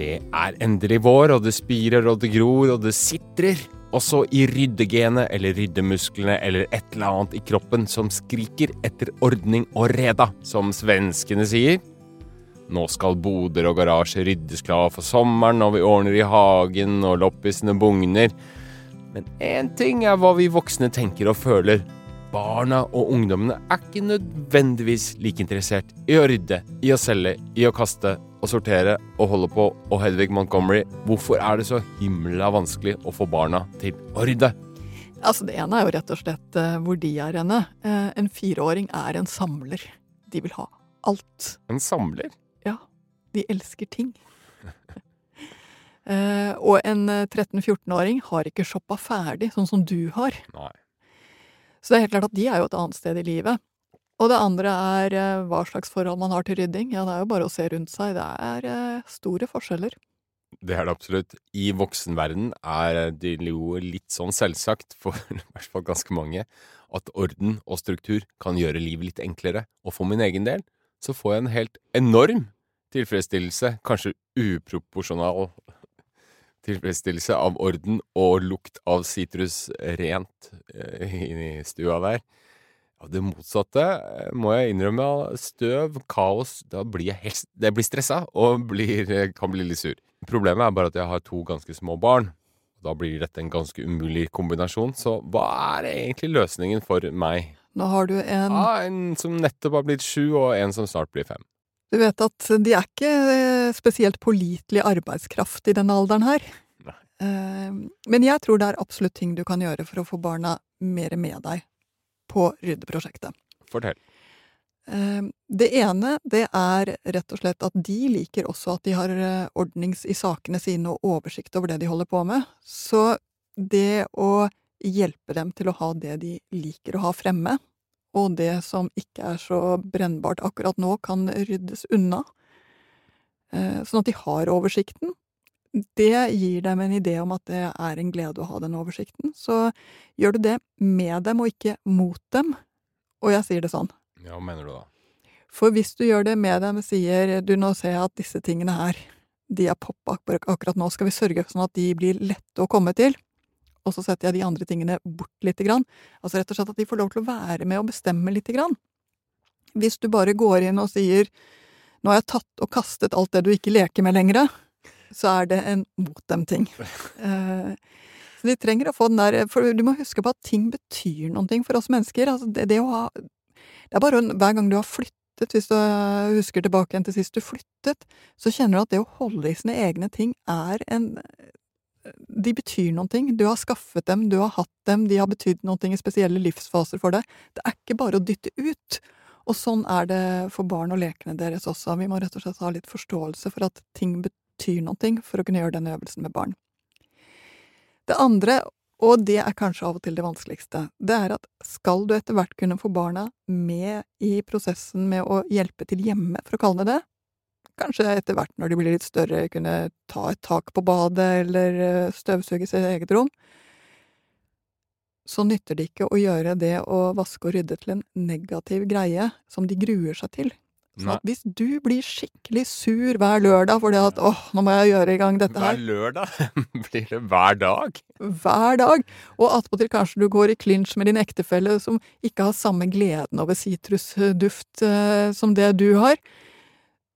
Det er endelig vår, og det spirer og det gror og det sitrer. Også i ryddegenet eller ryddemusklene eller et eller annet i kroppen som skriker etter ordning og reda, som svenskene sier. Nå skal boder og garasjer ryddes klar for sommeren, og vi ordner i hagen, og loppisene bugner. Men én ting er hva vi voksne tenker og føler. Barna og ungdommene er ikke nødvendigvis like interessert i å rydde, i å selge, i å kaste og sortere og holde på. Og Hedvig Montgomery, hvorfor er det så himla vanskelig å få barna til å rydde? Altså, det ene er jo rett og slett eh, hvor de er henne. Eh, en fireåring er en samler. De vil ha alt. En samler? Ja. De elsker ting. Eh, og en 13-14-åring har ikke shoppa ferdig, sånn som du har. Nei. Så det er helt klart at de er jo et annet sted i livet. Og det andre er eh, hva slags forhold man har til rydding. Ja, det er jo bare å se rundt seg. Det er eh, store forskjeller. Det er det absolutt. I voksenverden er det jo litt sånn selvsagt, for i hvert fall ganske mange, at orden og struktur kan gjøre livet litt enklere. Og for min egen del så får jeg en helt enorm tilfredsstillelse, kanskje uproporsjonal tilfredsstillelse av orden og lukt av sitrus rent eh, inni stua der. Ja, det motsatte eh, må jeg innrømme. Støv, kaos Da blir jeg helst Jeg blir stressa og blir, eh, kan bli litt sur. Problemet er bare at jeg har to ganske små barn. Da blir dette en ganske umulig kombinasjon. Så hva er egentlig løsningen for meg? Nå har du en Ja, En som nettopp har blitt sju, og en som snart blir fem. Du vet at de er ikke eh, spesielt pålitelig arbeidskraft i denne alderen her. Nei. Men jeg tror det er absolutt ting du kan gjøre for å få barna mer med deg på ryddeprosjektet. Fortell. Ehm, det ene, det er rett og slett at de liker også at de har eh, ordnings i sakene sine og oversikt over det de holder på med. Så det å hjelpe dem til å ha det de liker å ha fremme, og det som ikke er så brennbart akkurat nå, kan ryddes unna, eh, sånn at de har oversikten, det gir dem en idé om at det er en glede å ha den oversikten. Så gjør du det med dem og ikke mot dem, og jeg sier det sånn. Ja, hva mener du da? For hvis du gjør det med dem og sier du, nå ser jeg at disse tingene her, de er poppa akkurat nå, skal vi sørge for sånn at de blir lette å komme til, og så setter jeg de andre tingene bort lite grann. Altså rett og slett at de får lov til å være med og bestemme lite grann. Hvis du bare går inn og sier nå har jeg tatt og kastet alt det du ikke leker med lenger, så er det en mot dem-ting. Eh, så de trenger å få den der For du må huske på at ting betyr noe for oss mennesker. Altså det, det ha Det er bare hver gang du har flyttet, hvis du husker tilbake igjen til sist du flyttet, så kjenner du at det å holde i sine egne ting er en de betyr noe. Du har skaffet dem, du har hatt dem, de har betydd noe i spesielle livsfaser for deg. Det er ikke bare å dytte ut. Og sånn er det for barn og lekene deres også. Vi må rett og slett ha litt forståelse for at ting betyr betyr noe for å kunne gjøre den øvelsen med barn. Det andre, og det er kanskje av og til det vanskeligste, det er at skal du etter hvert kunne få barna med i prosessen med å hjelpe til hjemme, for å kalle det det, kanskje etter hvert når de blir litt større, kunne ta et tak på badet eller eh, støvsuge sitt eget rom, så nytter det ikke å gjøre det å vaske og rydde til en negativ greie som de gruer seg til. Så at hvis du blir skikkelig sur hver lørdag fordi at åh, nå må jeg gjøre i gang dette her Hver lørdag? Blir det hver dag? Hver dag. Og attpåtil kanskje du går i klinsj med din ektefelle som ikke har samme gleden over sitrusduft eh, som det du har.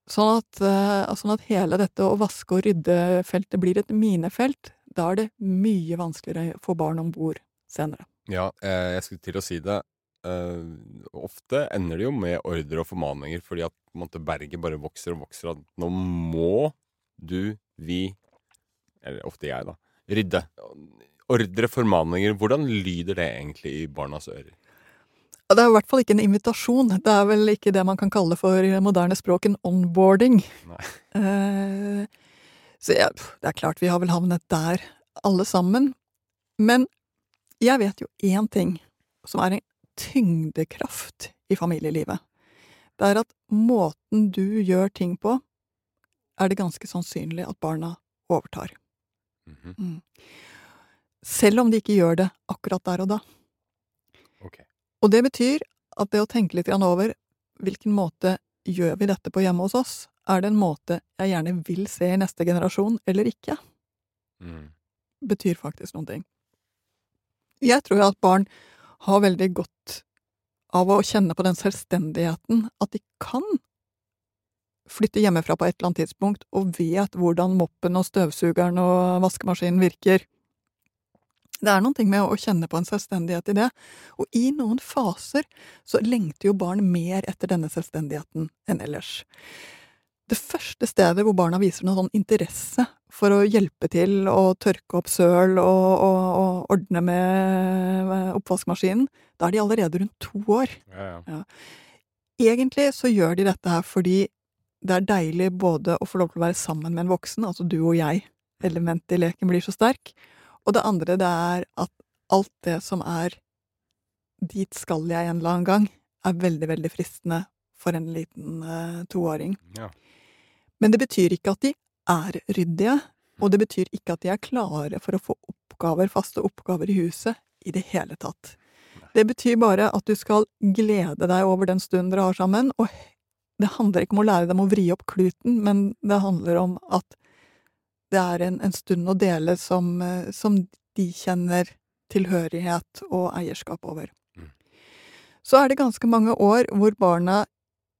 Sånn at, eh, sånn at hele dette å vaske og rydde-feltet blir et minefelt. Da er det mye vanskeligere å få barn om bord senere. Ja, eh, jeg skulle til å si det. Uh, ofte ender det jo med ordre og formaninger fordi at måte, berget bare vokser og vokser. At nå må du, vi Eller ofte jeg, da. Rydde. Ordre, formaninger. Hvordan lyder det egentlig i barnas ører? Det er i hvert fall ikke en invitasjon. Det er vel ikke det man kan kalle for i moderne språk en onboarding. Uh, så ja, det er klart vi har vel havnet der, alle sammen. Men jeg vet jo én ting som er en tyngdekraft i familielivet. Det er at måten du gjør ting på, er det ganske sannsynlig at barna overtar. Mm -hmm. mm. Selv om de ikke gjør det akkurat der og da. Okay. Og det betyr at det å tenke litt over hvilken måte gjør vi dette på hjemme hos oss, er det en måte jeg gjerne vil se i neste generasjon, eller ikke? Mm. Betyr faktisk noen ting. Jeg tror jo at barn har veldig godt av å kjenne på den selvstendigheten, at de kan flytte hjemmefra på et eller annet tidspunkt, og vet hvordan moppen og støvsugeren og vaskemaskinen virker. Det er noen ting med å kjenne på en selvstendighet i det, og i noen faser så lengter jo barn mer etter denne selvstendigheten enn ellers. Det første stedet hvor barna viser noen sånn interesse for å hjelpe til å tørke opp søl og, og, og ordne med oppvaskmaskinen, da er de allerede rundt to år. Ja, ja. Egentlig så gjør de dette her fordi det er deilig både å få lov til å være sammen med en voksen, altså du og jeg, elementet i leken blir så sterk, og det andre det er at alt det som er dit skal jeg en eller annen gang, er veldig, veldig fristende for en liten uh, toåring. ja. Men det betyr ikke at de er ryddige, og det betyr ikke at de er klare for å få oppgaver, faste oppgaver i huset, i det hele tatt. Det betyr bare at du skal glede deg over den stunden dere har sammen, og det handler ikke om å lære dem å vri opp kluten, men det handler om at det er en, en stund å dele som, eh, som de kjenner tilhørighet og eierskap over. Mm. Så er det ganske mange år hvor barna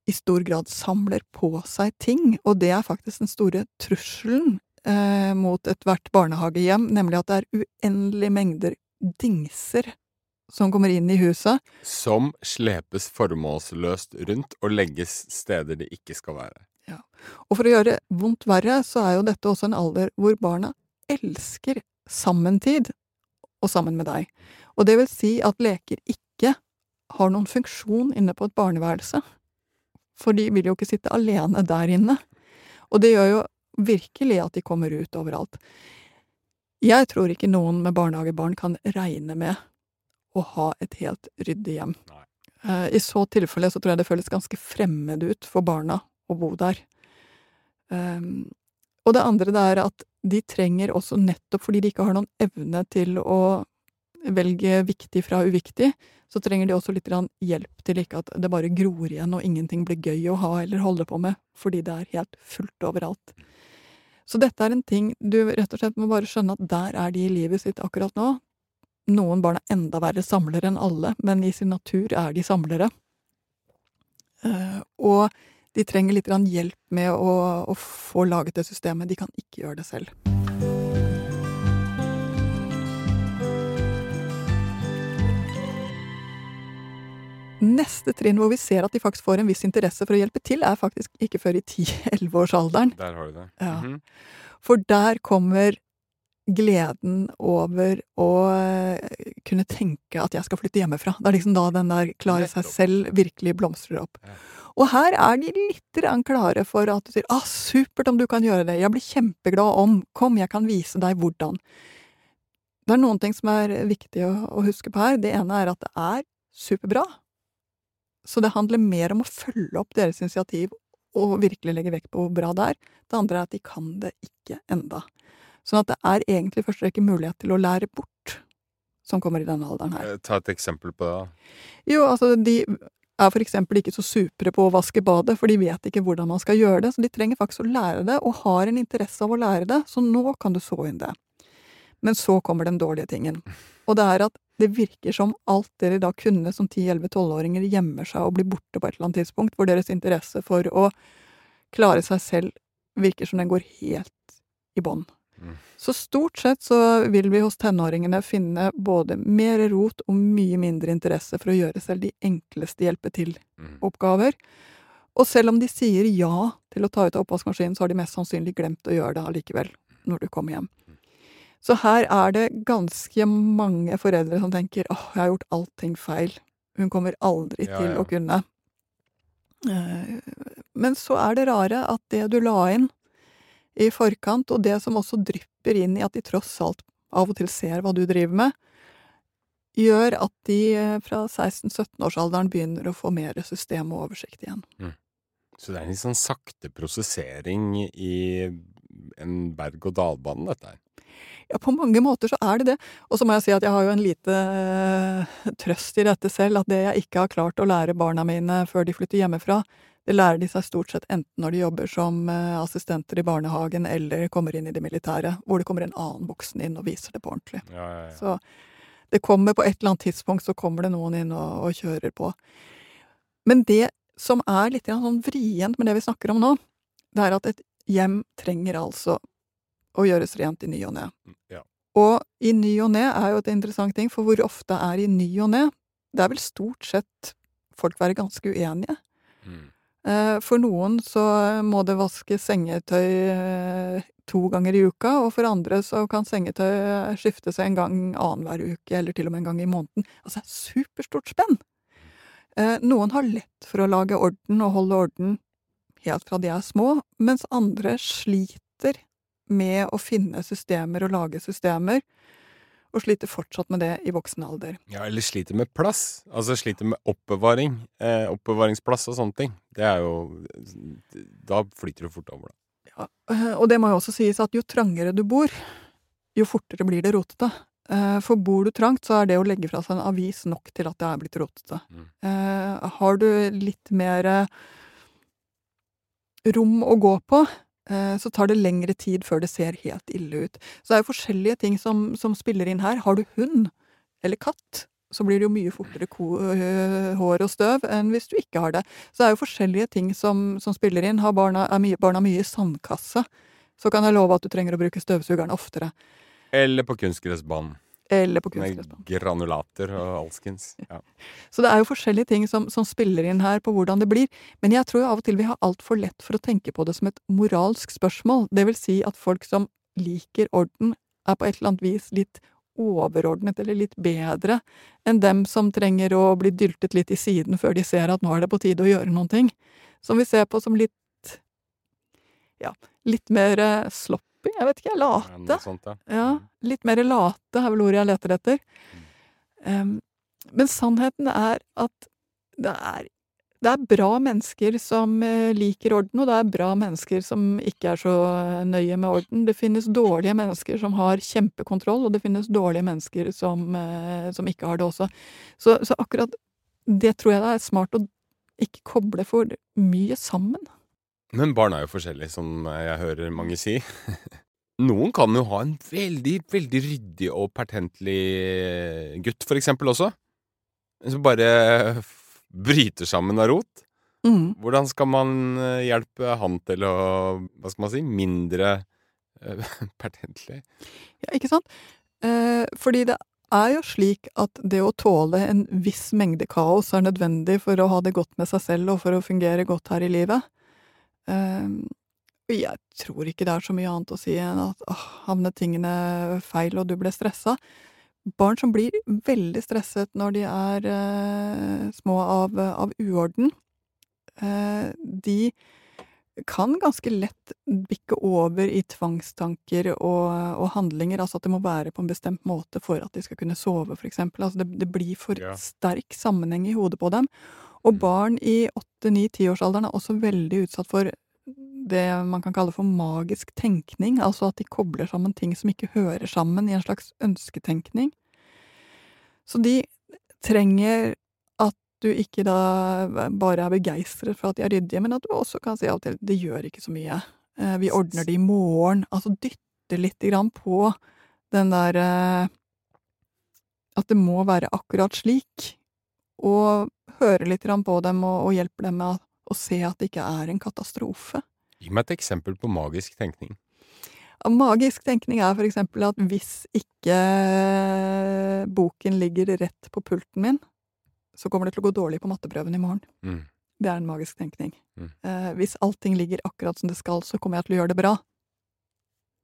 i stor grad samler på seg ting, og det er faktisk den store trusselen eh, mot ethvert barnehagehjem, nemlig at det er uendelige mengder dingser som kommer inn i huset. Som slepes formålsløst rundt og legges steder de ikke skal være. Og for å gjøre vondt verre, så er jo dette også en alder hvor barna elsker sammentid og sammen med deg. Og det vil si at leker ikke har noen funksjon inne på et barneværelse. For de vil jo ikke sitte alene der inne. Og det gjør jo virkelig at de kommer ut overalt. Jeg tror ikke noen med barnehagebarn kan regne med å ha et helt ryddig hjem. Eh, I så tilfelle så tror jeg det føles ganske fremmed ut for barna å bo der. Um, og det andre det er at de trenger også, nettopp fordi de ikke har noen evne til å velge viktig fra uviktig, så trenger de også litt hjelp til ikke at det bare gror igjen og ingenting blir gøy å ha eller holde på med, fordi det er helt fullt overalt. Så dette er en ting du rett og slett må bare skjønne at der er de i livet sitt akkurat nå. Noen barn er enda verre samlere enn alle, men i sin natur er de samlere. Eh, og de trenger litt hjelp med å, å få laget det systemet. De kan ikke gjøre det selv. Neste trinn hvor vi ser at de faktisk får en viss interesse for å hjelpe til, er faktisk ikke før i 10-11-årsalderen. Der har du det. Ja. Mhm. For der kommer gleden over å eh, kunne tenke at jeg skal flytte hjemmefra. Det er liksom da den der klare seg selv virkelig blomstrer opp. Ja. Og her er de litt klare for at du sier 'ah, supert om du kan gjøre det', 'jeg blir kjempeglad om', 'kom, jeg kan vise deg hvordan'. Det er noen ting som er viktig å, å huske på her. Det ene er at det er superbra. Så det handler mer om å følge opp deres initiativ og virkelig legge vekt på hvor bra det er. Det andre er at de kan det ikke enda. Sånn at det er egentlig i første rekke mulighet til å lære bort, som kommer i denne alderen her. Eh, Ta et eksempel på det. da. Jo, altså, de er for eksempel ikke så supre på å vaske badet, for de vet ikke hvordan man skal gjøre det, så de trenger faktisk å lære det, og har en interesse av å lære det, så nå kan du så inn det. Men så kommer den dårlige tingen, og det er at det virker som alt dere da kunne som 10-11-12-åringer gjemmer seg og blir borte på et eller annet tidspunkt, hvor deres interesse for å klare seg selv virker som den går helt i bånn. Mm. Så stort sett så vil vi hos tenåringene finne både mer rot og mye mindre interesse for å gjøre selv de enkleste hjelpe Mm. til-oppgaver. Og selv om de sier ja til å ta ut av oppvaskmaskinen, så har de mest sannsynlig glemt å gjøre det allikevel når du kommer hjem. Så her er det ganske mange foreldre som tenker åh, jeg har gjort allting feil. Hun kommer aldri Ja, til ja. å kunne. Eh, Men så er det rare at det du la inn i forkant, og det som også drypper inn i at de tross alt av og til ser hva du driver med, gjør at de eh, fra 16-17-årsalderen begynner å få mer system og oversikt igjen. Så det er en litt sånn sakte prosessering i en berg-og-dal-bane, dette her. Ja, på mange måter så er det det. Og så må jeg si at jeg har jo en lite eh, trøst i dette selv, at det jeg ikke har klart å lære barna mine før de flytter hjemmefra, Det lærer de seg stort sett enten når de jobber som eh, assistenter i barnehagen eller kommer inn i det militære, hvor det kommer en annen voksen inn og viser det på ordentlig. Ja, ja, ja. Så det kommer på et eller annet tidspunkt, så kommer det noen inn og, og kjører på. Men det som er litt sånn vrient med det vi snakker om nå, det er at et hjem trenger altså å gjøres rent i ny og ne. Ja. Og i ny og ne er jo et interessant ting, for hvor ofte er i ny og ne? Det er vel stort sett folk være ganske uenige. Mm. Eh, For noen så må det vaskes sengetøy eh, to ganger i uka, og for andre så kan sengetøy skiftes en gang annenhver uke, eller til og med en gang i måneden. Altså, det er superstort spenn! Eh, Noen har lett for å lage orden og holde orden helt fra de er små, mens andre sliter med å finne systemer og lage systemer, og sliter fortsatt med det i voksen alder. Ja, eller sliter med plass. Altså sliter med oppbevaring. Eh, oppbevaringsplass og sånne ting. Det er jo Da flyter du fort over, da. Ja, eh, og det må jo også sies at jo trangere du bor, jo fortere blir det rotete. Eh, For bor du trangt, så er det å legge fra seg en avis nok til at det er blitt rotete. Mm. Eh, Har du litt mer rom å gå på, så tar det lengre tid før det ser helt ille ut. Så det er jo forskjellige ting som, som spiller inn her. Har du hund eller katt, så blir det jo mye fortere øh, hår og støv enn hvis du ikke har det. Så det er jo forskjellige ting som, som spiller inn. Har barna, er mye, barna mye i sandkasse, så kan jeg love at du trenger å bruke støvsugeren oftere. Eller på kunstgressbanen. Eller på kunstgressbanen. granulater og alskens. Ja. Så det er jo forskjellige ting som, som spiller inn her på hvordan det blir. Men jeg tror jo av og til vi har altfor lett for å tenke på det som et moralsk spørsmål. Det vil si at folk som liker orden, er på et eller annet vis litt overordnet eller litt bedre enn dem som trenger å bli dyltet litt i siden før de ser at nå er det på tide å gjøre noen ting. Som vi ser på som litt ja, litt mer eh, sloppy, jeg vet ikke, Ja, late. Sånt, ja. Ja, litt mer late er vel ordet jeg leter etter. Um, men sannheten er at det er, det er bra mennesker som eh, liker orden, og det er bra mennesker som ikke er så eh, nøye med orden. Det finnes dårlige mennesker som har kjempekontroll, og det finnes dårlige mennesker som, eh, som ikke har det også. Så, så akkurat det tror jeg det er smart å ikke koble for mye sammen. Men barn er jo forskjellige, som jeg hører mange si. Noen kan jo ha en veldig, veldig ryddig og pertentlig gutt, for eksempel, også. Som bare bryter sammen av rot. Mm. Hvordan skal man eh, hjelpe han til å, hva skal man si, mindre eh, pertentlig? Ja, ikke sant? Eh, fordi det er jo slik at det å tåle en viss mengde kaos er nødvendig for å ha det godt med seg selv og for å fungere godt her i livet. Eh, og jeg tror ikke det er så mye annet å si enn at åh, havnet tingene feil og du ble stressa. Barn som blir veldig stresset når de er eh, små av, av uorden, eh, de kan ganske lett bikke over i tvangstanker og, og handlinger, altså at det må være på en bestemt måte for at de skal kunne sove, for eksempel. Altså det, det blir for Ja. sterk sammenheng i hodet på dem. Og barn i 8-9-10-årsalderen er også veldig utsatt for det man kan kalle for magisk tenkning, altså at de kobler sammen ting som ikke hører sammen, i en slags ønsketenkning. Så de trenger at du ikke da bare er begeistret for at de er ryddige, men at du også kan si til det gjør ikke så mye. Eh, Vi ordner det i morgen. Altså dytte litt grann på den der eh, At det må være akkurat slik. Og høre litt på dem og, og hjelpe dem med å, å se at det ikke er en katastrofe. Gi meg et eksempel på magisk tenkning. Magisk tenkning er for eksempel at hvis ikke boken ligger rett på pulten min, så kommer det til å gå dårlig på matteprøven i morgen. Mm. Det er en magisk tenkning. Mm. Eh, hvis allting ligger akkurat som det skal, så kommer jeg til å gjøre det bra.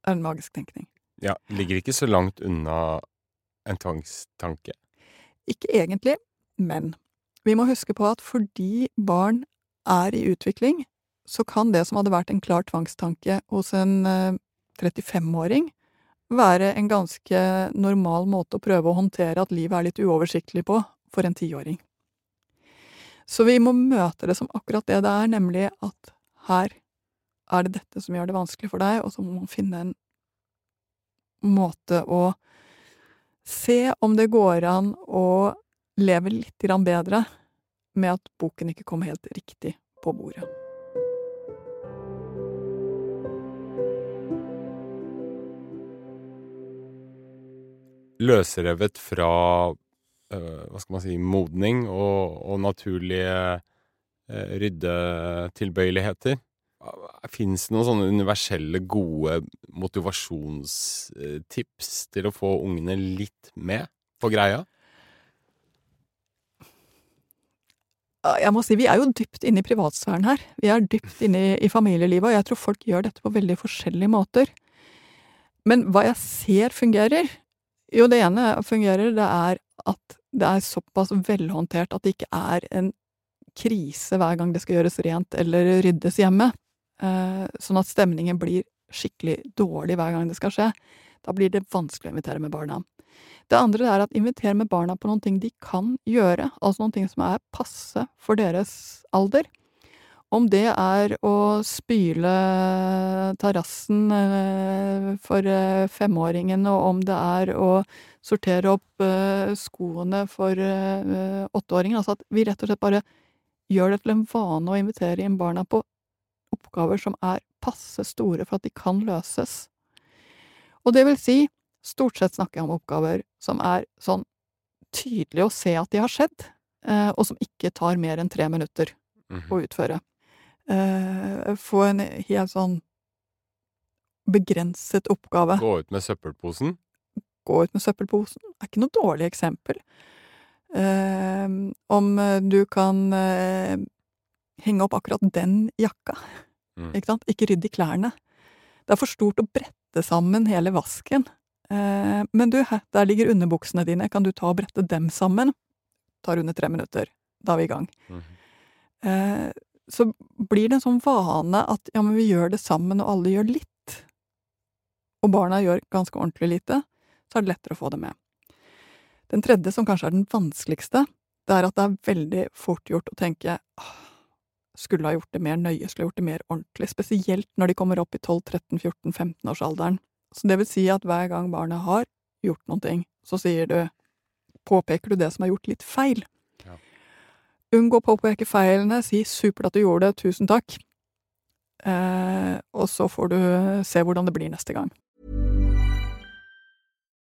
Det er en magisk tenkning. Ja, ligger ikke så langt unna en tvangstanke. Ikke egentlig, men vi må huske på at fordi barn er i utvikling, så kan det som hadde vært en klar tvangstanke hos en eh, 35-åring, være en ganske normal måte å prøve å håndtere at livet er litt uoversiktlig på for en tiåring. Så vi må møte det som akkurat det det er, nemlig at her er det dette som gjør det vanskelig for deg, og så må man finne en måte å se om det går an å leve litt bedre med at boken ikke kom helt riktig på bordet. Løsrevet fra øh, hva skal man si modning og, og naturlige øh, ryddetilbøyeligheter. Fins det noen sånne universelle, gode motivasjonstips til å få ungene litt med på greia? Ja, Jeg må si, vi er jo dypt inne i privatsfæren her. Vi er dypt inne i, i familielivet, og jeg tror folk gjør dette på veldig forskjellige måter. Men hva jeg ser fungerer Jo, det ene fungerer, det er at det er såpass velhåndtert at det ikke er en krise hver gang det skal gjøres rent eller ryddes hjemme. Eh, sånn at stemningen blir skikkelig dårlig hver gang det skal skje. Da blir det vanskelig å invitere med barna. Det andre er at inviter med barna på noen ting de kan gjøre, altså noen ting som er passe for deres alder. Om det er å spyle terrassen eh, for eh, femåringen, og om det er å sortere opp eh, skoene for åtteåringen. Altså at vi rett og slett bare gjør det til en vane å invitere inn barna på oppgaver som er passe store for at de kan løses. Og det vil si, stort sett snakker jeg om oppgaver som er sånn tydelig å se at de har skjedd, eh, og som ikke tar mer enn tre minutter Mhm. å utføre. Eh, Få en helt sånn begrenset oppgave. Gå ut med søppelposen. Gå ut med søppelposen er ikke noe dårlig eksempel. Eh, om du kan henge opp akkurat den jakka, Mm. ikke sant? Ikke rydd i klærne. Det er for stort å brette sammen hele vasken. Eh, men du, der ligger underbuksene dine, kan du ta og brette dem sammen? Tar under tre minutter. Da er vi i gang. Mm -hmm. så blir det en sånn vane at ja, men vi gjør det sammen, og alle gjør litt. Og barna gjør ganske ordentlig lite, så er det lettere å få det med. Den tredje, som kanskje er den vanskeligste, det er at det er veldig fort gjort å tenke «Åh, skulle ha gjort det mer nøye, skulle ha gjort det mer ordentlig, spesielt når de kommer opp i 12-13-14-15-årsalderen. Så det vil si at hver gang barnet har gjort ting, så sier du, påpeker du det som er gjort litt feil. Ja. Unngå å påpeke feilene, si supert at du gjorde det, tusen takk. Eh, og så får du se hvordan det blir neste gang.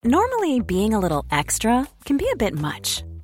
Normally, being a little extra can be a bit much,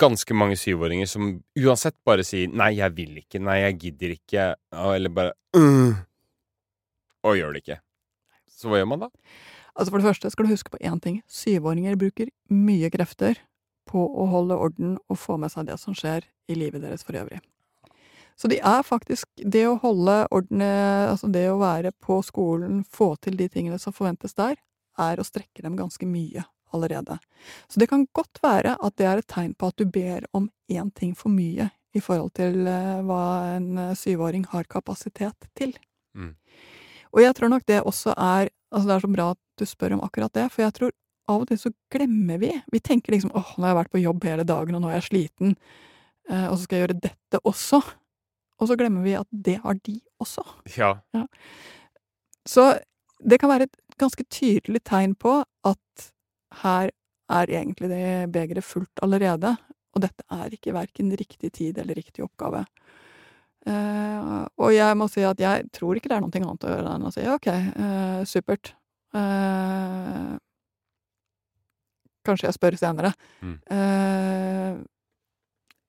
ganske mange syvåringer som uansett bare sier 'nei, jeg vil ikke', 'nei, jeg gidder ikke', eller bare «Øh», Og gjør det ikke. Så hva gjør man da? Altså For det første skal du huske på én ting. Syvåringer bruker mye krefter på å holde orden og få med seg det som skjer i livet deres for øvrig. Så de er faktisk Det å holde orden, altså det å være på skolen, få til de tingene som forventes der, er å strekke dem ganske mye allerede. Så det kan godt være at det er et tegn på at du ber om én ting for mye i forhold til eh, hva en eh, syvåring har kapasitet til. Mm. Og jeg tror nok det også er Altså, det er så bra at du spør om akkurat det, for jeg tror av og til så glemmer vi. Vi tenker liksom åh, nå har jeg vært på jobb hele dagen, og nå er jeg sliten, eh, og så skal jeg gjøre dette også. Og så glemmer vi at det har de også. Ja. Så det kan være et ganske tydelig tegn på at her er egentlig det begeret fullt allerede, og dette er ikke verken riktig tid eller riktig oppgave. Uh, og jeg må si at jeg tror ikke det er noe annet å gjøre enn å si ok, uh, supert. Uh, kanskje jeg spør senere. Mm.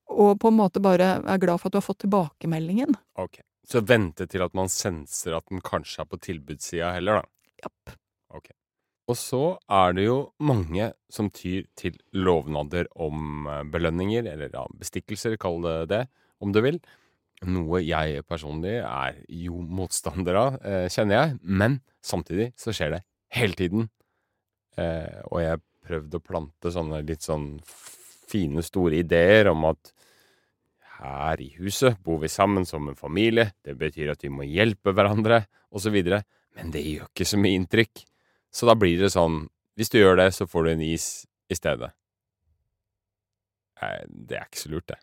Og på en måte bare er glad for at du har fått tilbakemeldingen. Ok. Så vente til at man senser at den kanskje er på tilbudssida heller, da. Japp. Og så er det jo mange som tyr til lovnader om eh, belønninger, eller ja, bestikkelser, kall det det, om du vil. Noe jeg personlig er jo motstander av, eh, kjenner jeg. Men samtidig så skjer det hele tiden. Eh, og jeg prøvde å plante sånne litt sånn fine, store ideer om at her i huset bor vi sammen som en familie, det betyr at vi må hjelpe hverandre, osv. Men det gjør ikke så mye inntrykk. Så da blir det sånn Hvis du gjør det, så får du en is i stedet. Nei, det er ikke så lurt, det.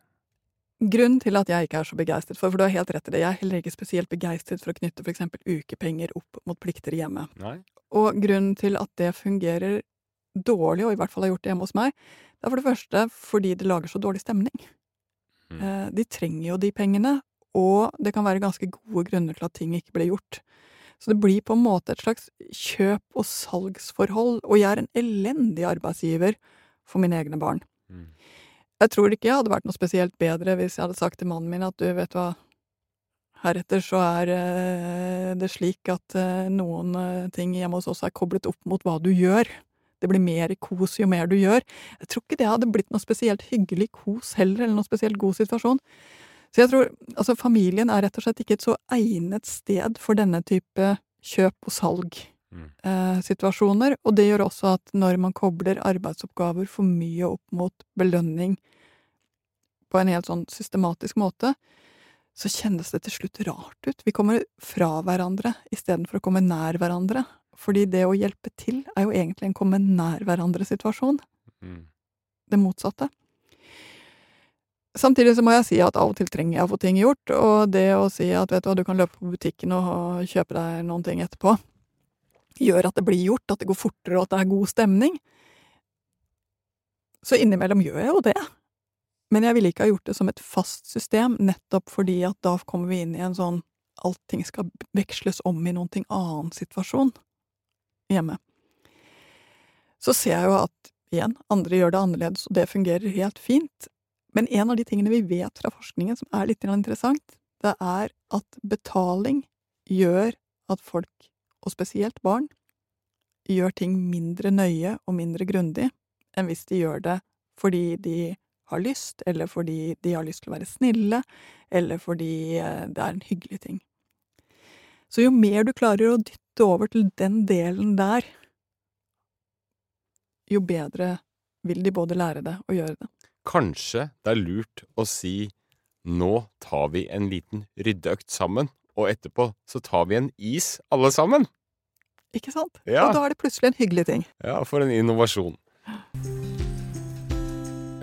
Grunnen til at jeg ikke er så begeistret for, for du har helt rett i det, jeg er heller ikke spesielt begeistret for å knytte for eksempel ukepenger opp mot plikter hjemme. Nei? Og grunnen til at det fungerer dårlig, og i hvert fall har gjort det hjemme hos meg, det er for det første fordi det lager så dårlig stemning. Mm. Eh, De trenger jo de pengene, og det kan være ganske gode grunner til at ting ikke blir gjort. Så det blir på en måte et slags kjøp- og salgsforhold, og jeg er en elendig arbeidsgiver for mine egne barn. Mm. Jeg tror ikke jeg hadde vært noe spesielt bedre hvis jeg hadde sagt til mannen min at du, vet du hva, heretter så er eh, det slik at eh, noen eh, ting hjemme hos oss er koblet opp mot hva du gjør. Det blir mer kos jo mer du gjør. Jeg tror ikke det hadde blitt noe spesielt hyggelig kos heller, eller noe spesielt god situasjon. Så jeg tror altså familien er rett og slett ikke et så egnet sted for denne type kjøp og salg. Mm. Eh, situasjoner, og det gjør også at når man kobler arbeidsoppgaver for mye opp mot belønning på en helt sånn systematisk måte, så kjennes det til slutt rart ut. Vi kommer fra hverandre istedenfor å komme nær hverandre. Fordi det å hjelpe til er jo egentlig en komme nær hverandre-situasjon. Mm. Det motsatte. Samtidig så må jeg si at av og til trenger jeg å få ting gjort, og det å si at vet du hva, du kan løpe på butikken og kjøpe deg noen ting etterpå, gjør at det blir gjort, at det går fortere, og at det er god stemning. Så innimellom gjør jeg jo det. Men jeg ville ikke ha gjort det som et fast system, nettopp fordi at da kommer vi inn i en sånn allting skal veksles om i noen ting annen situasjon hjemme. Så ser jeg jo at, igjen, andre gjør det annerledes, og det fungerer helt fint. Men en av de tingene vi vet fra forskningen som er litt interessant, det er at betaling gjør at folk, og spesielt barn, gjør ting mindre nøye og mindre grundig enn hvis de gjør det fordi de har lyst, eller fordi de har lyst til å være snille, eller fordi eh, det er en hyggelig ting. Så jo mer du klarer å dytte over til den delen der, jo bedre vil de både lære det og gjøre det. Kanskje det er lurt å si nå tar vi en liten ryddeøkt sammen, og etterpå så tar vi en is alle sammen. Ikke sant? Ja. Og da er det plutselig en hyggelig ting. Ja, for en innovasjon.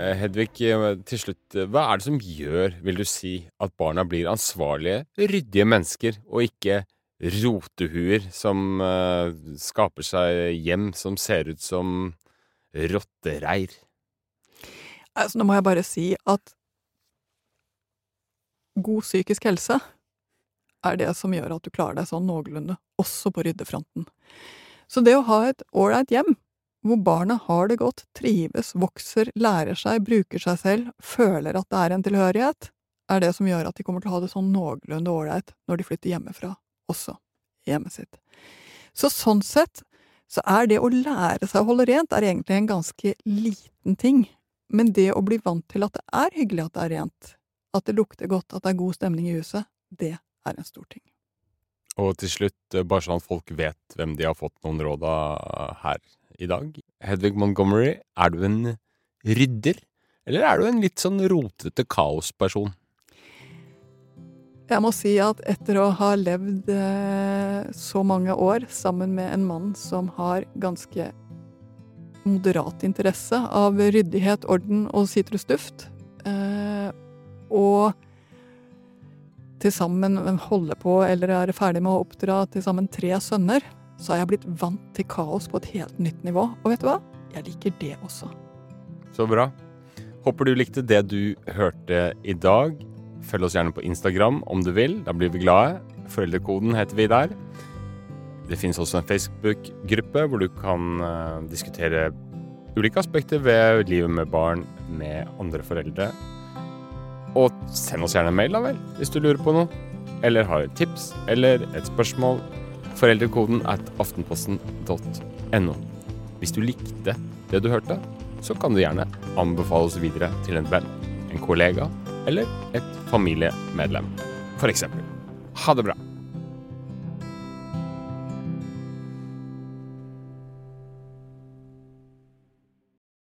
Eh, Hedvig, eh, til slutt, eh, hva er det som gjør, vil du si, at barna blir ansvarlige, ryddige mennesker, og ikke rotehuer som uh, skaper seg hjem som ser ut som rottereir? Altså, nå må jeg bare si at god psykisk helse er det som gjør at du klarer deg sånn noenlunde, også på ryddefronten. Så det å ha et ålreit hjem, hvor barna har det godt, trives, vokser, lærer seg, bruker seg selv, føler at det er en tilhørighet, er det som gjør at de kommer til å ha det sånn noenlunde ålreit når de flytter hjemmefra, også hjemmet sitt. Så sånn sett så er det å lære seg å holde rent er egentlig en ganske liten ting, men det å bli vant til at det er hyggelig at det er rent, at det lukter godt, at det er god stemning i huset, det er en stor ting. Og til slutt, eh, bare sånn at folk vet hvem de har fått noen råd av her i dag. Hedvig Montgomery, er du en rydder, eller er du en litt sånn rotete kaosperson? Jeg må si at etter å ha levd eh, så mange år sammen med en mann som har ganske moderat interesse av ryddighet, orden og sitrusduft, eh, og til sammen holde på eller er ferdig med å oppdra til sammen tre sønner, så har jeg blitt vant til kaos på et helt nytt nivå. Og vet du hva? Jeg liker det også. Så bra. Håper du likte det du hørte i dag. Følg oss gjerne på Instagram om du vil. Da blir vi glade. Foreldrekoden heter vi der. Det finnes også en Facebook-gruppe hvor du kan uh, diskutere ulike aspekter ved livet med barn med andre foreldre. Og send oss gjerne en mail, da vel, hvis du lurer på noe. Eller har et tips eller et spørsmål. Foreldrekoden at aftenposten.no. Hvis du likte det du hørte, så kan du gjerne anbefale oss videre til en venn, en kollega eller et familiemedlem, for eksempel. Ha det bra.